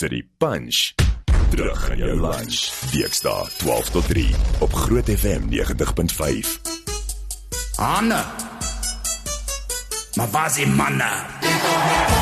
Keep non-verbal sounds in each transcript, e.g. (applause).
City Punch. Terug in jou lunch. Dinsdae 12 tot 3 op Groot FM 90.5. Anne. Maar was die manne?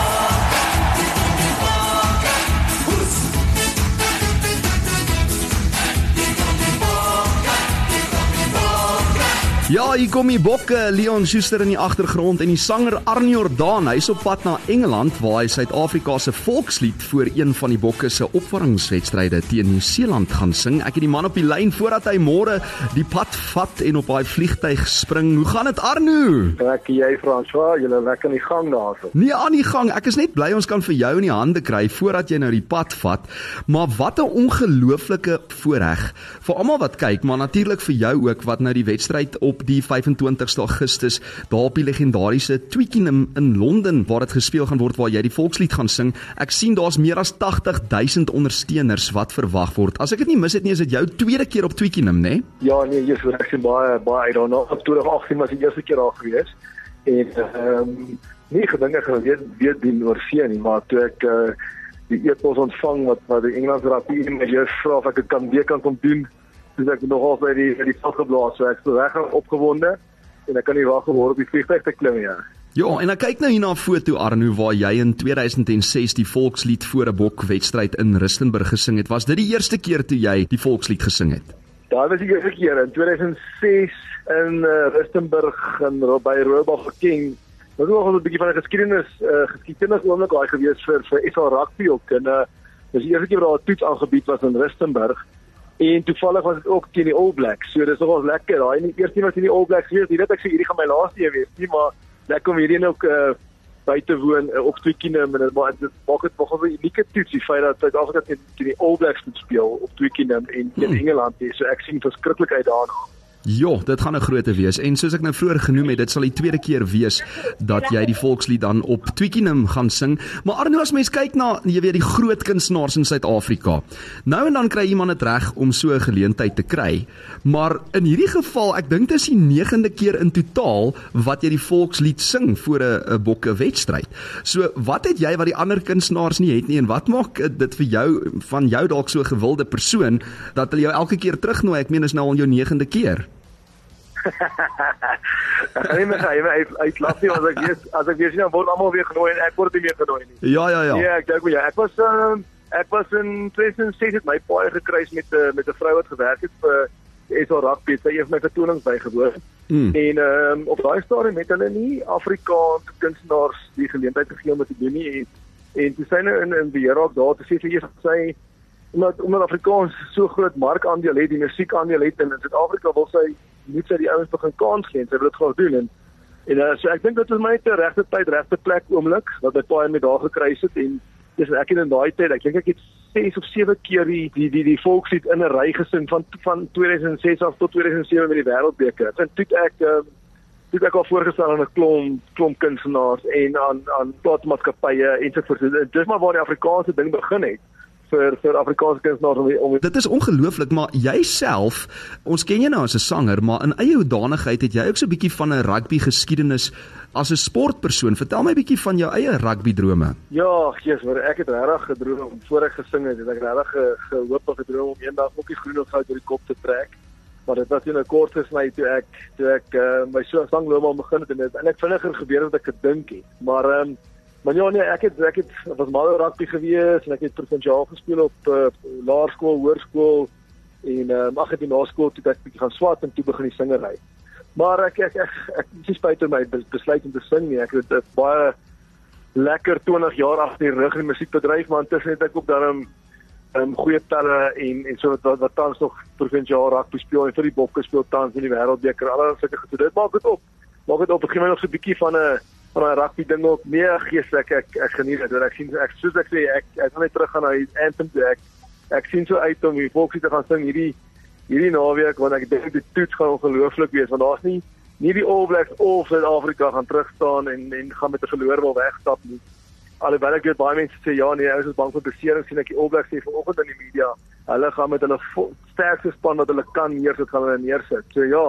Ja, hier kom die bokke, Leon Schuster in die agtergrond en die sanger Arnie Jordaan. Hy's op pad na Engeland waar hy Suid-Afrika se volkslied vir een van die bokke se opwarmingswedstryde teen Nieu-Seeland gaan sing. Ek het die man op die lyn voordat hy môre die pad vat en op daai vliegtyg spring. Hoe gaan dit Arno? Ek jy François, julle lekker in die gang daarso. Nee, aan die gang. Ek is net bly ons kan vir jou in die hande kry voordat jy nou die pad vat. Maar wat 'n ongelooflike voorreg vir almal wat kyk, maar natuurlik vir jou ook wat nou die wedstryd op op die 25ste Augustus daar op die legendariese Twickenham in Londen waar dit gespeel gaan word waar jy die volkslied gaan sing. Ek sien daar's meer as 80000 ondersteuners wat verwag word. As ek dit nie mis het nie, is dit jou tweede keer op Twickenham, né? Nee? Ja, nee, jy's reg, ek baie baie I don't know. Op 2018 was die eerste keer daar gewees. En ehm um, nie gedink ek gaan weer weer dien oor see nie, maar toe ek uh, die e-pos ontvang wat wat die Engelse rapie my jous vra of ek dit kan weer kan kom doen dis ek nog al by die by die veld geblaas so ek is reg opgewonde en ek kan nie wag om op die vliegtuig te klim ja. Ja, en ek kyk nou hier na 'n foto Arno waar jy in 2006 die volkslied voor 'n bok wedstryd in Rustenburg gesing het. Was dit die eerste keer toe jy die volkslied gesing het? Daar was die eerste keer in 2006 in uh, Rustenburg in by Roobach King. Dit was nog 'n bietjie van 'n geskiedenis uh, geskiedenis oomblik daai gewees vir vir SA rugby ook en uh, dis die eerste keer waar daar 'n toets aangebied was in Rustenburg. En toevallig was dit ook teen die All Blacks. So dis nogals lekker. Daai nie eers nie was in die All Blacks gewees. Jy weet ek sê hierdie gaan my laaste een wees, nie, maar lekker om hierdie ook uh buite woon uh, op Twickenham en dit maak dit maak dit nogal 'n unieke toets die feit dat Suid-Afrika teen die All Blacks moet speel op Twickenham en teen hmm. Engeland. So ek sien verskriklik uit daarna. Ja, dit gaan 'n groot wees en soos ek nou vroeër genoem het, dit sal die tweede keer wees dat jy die volkslied dan op Twickenham gaan sing. Maar Arno as mens kyk na jy weet die groot kunstenaars in Suid-Afrika. Nou en dan kry iemand dit reg om so 'n geleentheid te kry. Maar in hierdie geval, ek dink dit is die 9de keer in totaal wat jy die volkslied sing voor 'n bokke wedstryd. So, wat het jy wat die ander kunstenaars nie het nie en wat maak dit vir jou van jou dalk so 'n gewilde persoon dat hulle jou elke keer terugnooi? Ek meen is nou al jou 9de keer. Ek gaan nie meer hy hy uitlaat nie as ek weet as ek weet sien dan word almal weer genooi en ek word nie meer genooi nie. Ja ja ja. Ja, ek dink ja, ek was uh, ek was in 2006 het my paai gekruis met uh, met 'n vrou wat gewerk het vir SA Rugby, sy het my vertonings bygewoon. Hmm. En ehm um, op daai stadium het hulle nie Afrikaanse kunstenaars die geleentheid gegee om dit te doen nie en en toe sy nou in in beheer raak daar te sê sy eers sy omdat omdat Afrikaans so groot markandeel het, die musiekandeel het in Suid-Afrika wil sy moet sy die ouens begin kans gee en sy wil dit graag doen en en uh, so ek dink dit is my te regte tyd, regte plek oomblik wat ek baie met daar gekruis het en dis ek in daai tyd, ek dink ek het 6 of 7 keer die die die, die volkslied in 'n ry gesing van van 2006 af tot 2007 met die wêreldbeker. En toe ek uh, toe ek al voorgestel aan 'n klomp klomp kunstenaars en aan aan plaasmaatskappye en so voort. Dis maar waar die Afrikaanse ding begin het vir vir Afrikaanse kunstenaars om, om Dit is ongelooflik, maar jouself, ons ken jou nou as 'n sanger, maar in eie hoedanigheid het jy ook so 'n bietjie van 'n rugby geskiedenis as 'n sportpersoon. Vertel my 'n bietjie van jou eie rugby drome. Ja, Jesus, maar ek het regtig gedroom om voor ek gesing het, het ek regtig ge, gehoop of gedroom om eendag ook die groen of goud oor die kop te trek. Maar dit was nie 'n kort gesny toe ek toe ek uh, my so sangloopbaan begin het en dit eintlik vinniger gebeur as wat ek gedink het. Maar ehm um, Maar ja nee, ek het ek het was mal rugby gewees en ek het provinsiaal gespeel op uh, laerskool, hoërskool en uh, mag het die naskool toe ek bietjie gaan swat en toe begin die singery. Maar ek ek ek, ek, ek is spyt oor my besluit om te sing nie. Ek het baie lekker 20 jaar agter die rug in die musiekbedryf, maar intussen het ek ook dan 'n um, goeie telle en en so wat wat tans nog provinsiaal rugby speel en vir die bokke speel tans in die wêreldbeker. Alles sulke goed. Dit maak dit op. Maak dit op. Ek gee my nog so 'n bietjie van 'n van daai rugby ding ook. Nee, gees ek ek ek geniet dit. Ek sien ek soos ek sê ek ek wil net terug gaan na die anthem toe. Ek ek sien so uit om die volksie te gaan sing hierdie hierdie naweek want ek dink die toets gaan ongelooflik wees want daar's nie nie die All Blacks of Suid-Afrika gaan terug staan en en gaan met 'n verloor wil wegstap nie. Alhoewel ek weet baie mense sê ja nee, ons is bang vir beserings sien ek die All Blacks sê vanoggend in die media, hulle gaan met hulle sterkste span wat hulle kan neersit gaan hulle neersit. So ja,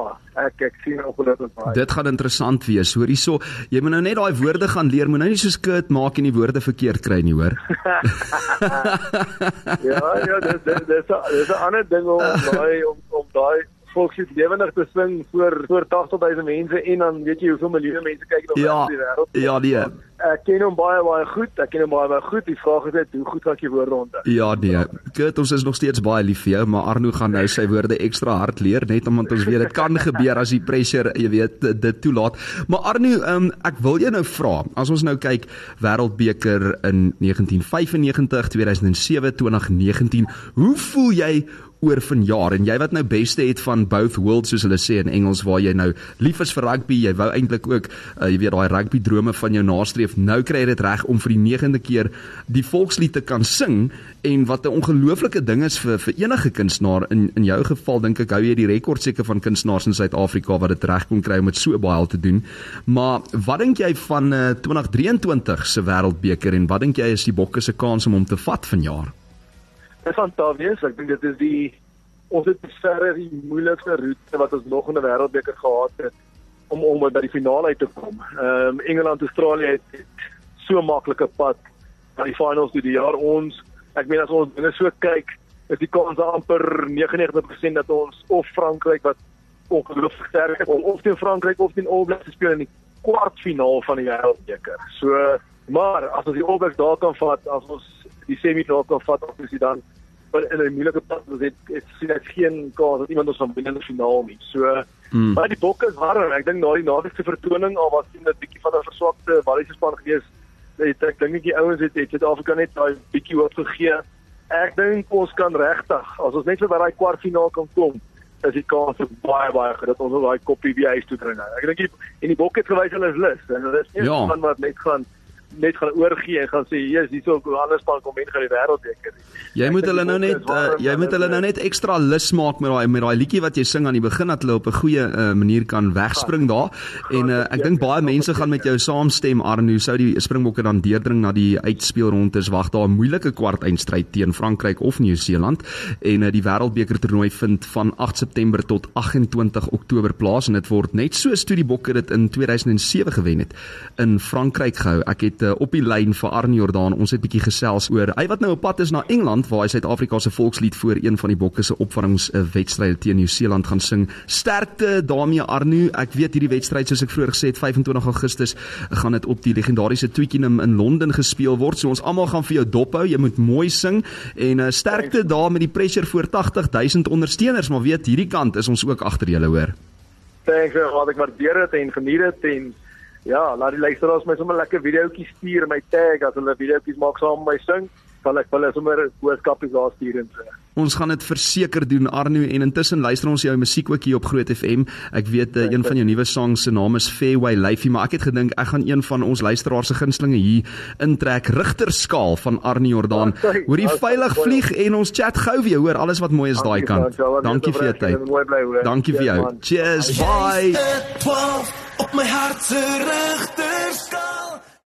ek ek sien ongelukkig baie. Dit gaan interessant wees. Hoor hierso, jy moet nou net daai woorde gaan leer. Moet nou nie so skit maak en die woorde verkeerd kry nie, hoor. (laughs) ja, ja, dis dis dis 'n dis 'n ander ding om daai om om daai volkslied lewendig te sing voor voor 80000 mense en dan weet jy hoeveel miljoene mense kyk nog Ja, die wêreld. ja, nee. Ek ken hom baie baie goed. Ek ken hom baie baie goed. Die vraag is net hoe goed gaan ek die woorde onthou? Ja nee, Kurt ons is nog steeds baie lief vir jou, maar Arno gaan nou sy woorde ekstra hard leer net omdat ons weet dit kan gebeur as die pressure, jy weet, dit toelaat. Maar Arno, um, ek wil jou nou vra, as ons nou kyk Wêreldbeker in 1995, 2007, 2019, hoe voel jy oor vanjaar en jy wat nou beste het van both worlds soos hulle sê in Engels waar jy nou lief is vir rugby, jy wou eintlik ook uh, jy weet daai rugby drome van jou nastreef. Nou kry jy dit reg om vir die 9de keer die volkslied te kan sing en wat 'n ongelooflike ding is vir vir enige kunstenaar in in jou geval dink ek hou jy die rekord seker van kunstenaars in Suid-Afrika wat dit reg kon kry om dit so baie te doen. Maar wat dink jy van uh, 2023 se wêreldbeker en wat dink jy is die bokke se kans om hom te vat vanjaar? Dis fantasties. Ek dink dit is die ons het verre die moeilikste roete wat ons nog in 'n wêreldbeker gehad het om om by die finale uit te kom. Ehm um, Engeland Australië het, het so maklike pad na die finals toe die jaar ons. Ek meen as ons dinge so kyk, is die kans amper 99% dat ons of Frankryk wat ongelooflik sterk is of, of teen Frankryk of teen All Blacks speel in die kwartfinaal van die wêreldbeker. So maar as ons die All Blacks daar kan vat, as ons die semifinaal kan vat, of is dit dan in 'n moeilike pad was dit ek sien ek geen kans dat iemand ons van binne in die finaal nie. So mm. maar die bokke is warm. Ek dink na die naweekse vertoning al was dit 'n bietjie van 'n verswakte Walliese span gewees. Het, ek dink die ouens het het Suid-Afrika net daai bietjie hoop gegee. Ek dink ons kan regtig as ons net by daai kwartfinaal kan kom is die kans baie baie groot dat ons daai koppie by huis toe bring. Ek dink en die bokke het gewys hulle is lus en hulle is nie Ja. van wat net gaan net gaan oorgee en gaan sê jy's hierso 'n ander span kom en gaan die wêreldbeker. nie. Jy Ek moet dink hulle nou net is uh, jy moet hulle hulle- nou net ekstra lus maak met daai met daai liedjie wat jy sing aan die begin dat hulle op 'n goeie uh, manier kan wegspring daar. En uh, ek dink baie mense gaan met jou saamstem Arno, sou die Springbokke dan deurdring na die uitspelrondes wag daar 'n moeilike kwart eindstryd teen Frankryk of Nieu-Seeland en uh, die Wêreldbeker toernooi vind van 8 September tot 28 Oktober plaas en dit word net soos toe die Bokke dit in 2007 gewen het in Frankryk gehou. Ek het uh, op die lyn vir Arnie Jordaan. Ons het bietjie gesels oor hy wat nou op pad is na Engeland waar hy Suid-Afrika se volkslied voor een van die Bokke se opvarringswedstryde teen Nieu-Seeland gaan sing. Sterkte daarmee Arno. Ek weet hierdie wedstryd soos ek vroeër gesê het 25 Augustus gaan dit op die legendariese Twickenham in Londen gespeel word. So ons almal gaan vir jou dop hou. Jy moet mooi sing en uh, sterkte daar met die pressure voor 80000 ondersteuners, maar weet hierdie kant is ons ook agter julle hoor. Thanks, wat ek waardeer dit en geniet dit en ja, laat die luisteraars my sommer lekker videoetjies stuur, my tag as hulle videoetjies maak saam met my sing, sal ek hulle sommer boodskapies daar stuur en so. Ons gaan dit verseker doen Arno en intussen luister ons jou musiek ook hier op Groot FM. Ek weet uh, een van jou nuwe songs se naam is Fairway Lifey, maar ek het gedink ek gaan een van ons luisteraars se gunstelinge hier intrek Rigterskaal van Arno Jordaan. Ja. Hoor jy Ja, veilig vlieg en ons chat gou weer hoor alles wat mooi is daai kant. Dankie vir jou tyd. Dankie vir jou. Cheers. Bye. 12 op my hart se regterskant